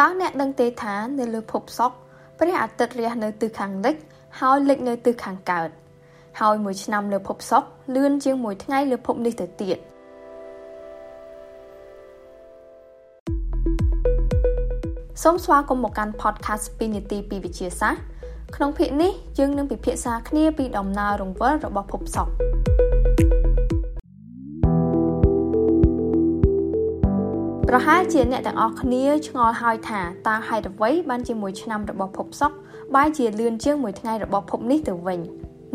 តើអ្នកដឹងទេថានៅលើភពសុក្រព្រះអាទិត្យរះនៅទិសខាងលិចហើយលិចនៅទិសខាងកើតហើយមួយឆ្នាំលើភពសុក្រលឿនជាងមួយថ្ងៃលើភពនេះទៅទៀតសូមស្វាគមន៍មកកាន់ podcast 2នាទីពីវិទ្យាសាស្ត្រក្នុងភាគនេះយើងនឹងពិភាក្សាគ្នាពីដំណើររង្វិលរបស់ភពសុក្រ ប្រហែលជាអ្នកទាំងអស់គ្នាឆ្ងល់ហើយថាតើហេតុអ្វីបានជាមួយឆ្នាំរបស់ភពសុក្របែរជាលឿនជាងមួយថ្ងៃរបស់ភពនេះទៅវិញ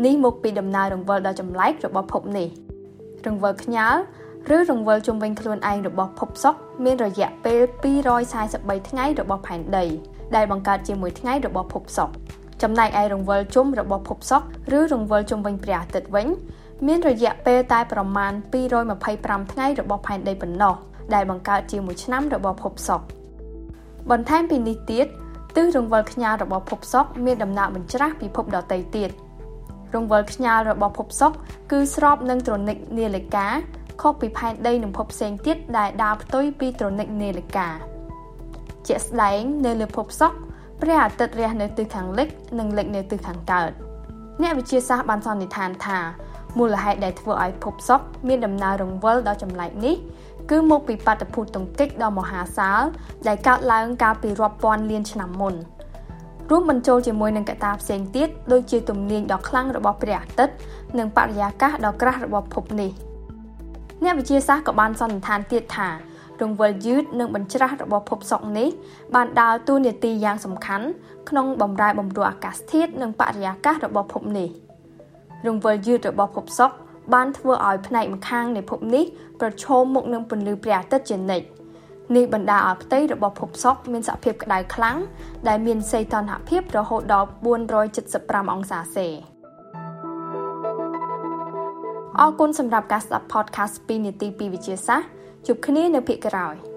នេះមកពីដំណើររង្វិលដ៏ចម្លែករបស់ភពនេះរង្វិលខ្ញាល់ឬរង្វិលជុំវិញខ្លួនឯងរបស់ភពសុក្រមានរយៈពេល243ថ្ងៃរបស់ផែនដី ដែលបង្កើតជាមួយថ្ងៃរបស់ភពសុក្រចំណែកឯរង្វិលជុំរបស់ភពសុក្រឬរង្វិលជុំវិញព្រះអាទិត្យវិញ មានរយៈពេលតែប្រមាណ225ថ្ងៃរបស់ផែនដីប៉ុណ្ណោះ ដែលបង្កើតជាមួយឆ្នាំរបស់ភពសុក្របន្ថែមពីនេះទៀតទិសរង្វិលខ្ញាល់របស់ភពសុក្រមានដំណើរបញ្ច្រាស់ពីភពដទៃទៀតរង្វិលខ្ញាល់របស់ភពសុក្រគឺស្របនឹងត្រូនិកនាឡិកាខុសពីផែនដីនិងភពផ្សេងទៀតដែលដើរផ្ទុយពីត្រូនិកនាឡិកាជាក់ស្ដែងនៅលើភពសុក្រព្រះអាទិត្យរះនៅទិសខាងលិចនិងលិចនៅទិសខាងកើតអ្នកវិទ្យាសាស្ត្របានសន្និដ្ឋានថា មូលហេតុដែលធ្វើឲ្យភពសុក្រមានដំណើររង្វិលដ៏ចម្លែកនេះគឺមកពីបាតុភូតទង្គិចដ៏មហាសាលដែលកើតឡើងកាលពីរាប់ពាន់លានឆ្នាំមុនរួមបញ្ចូលជាមួយនឹងកត្តាផ្សេងទៀតដូចជាទំនាញដ៏ខ្លាំងរបស់ព្រះអាទិត្យនិងបរិយាកាសដ៏ក្រាស់របស់ភពនេះអ្នកវិទ្យាសាស្ត្រក៏បានសន្និដ្ឋានទៀតថារង្វិលយឺតនិងបញ្ច្រាស់របស់ភពសុក្រនេះបានដើរតួនាទីយ៉ាងសំខាន់ក្នុងបម្រែបម្រួលអាកាសធាតុនិងបរិយាកាសរបស់ភពនេះ រង្វិលយឺតរបស់ភពសុក្របានធ្វើឲ្យផ្នែកម្ខាងនៃភពនេះប្រឈមមុខនឹងពន្លឺព្រះអាទិត្យជានិច្ចនេះបណ្ដាលឲ្យផ្ទៃរបស់ភពសុក្រមានសភាពក្តៅខ្លាំងដែលមានសីតុណ្ហភាពរហូតដល់475អង្សាសេអរគុណសម្រាប់ការស្ដាប់ podcast 2នាទីពីវិទ្យាសាស្ត្រជួបគ្នានៅភាគក្រោយ។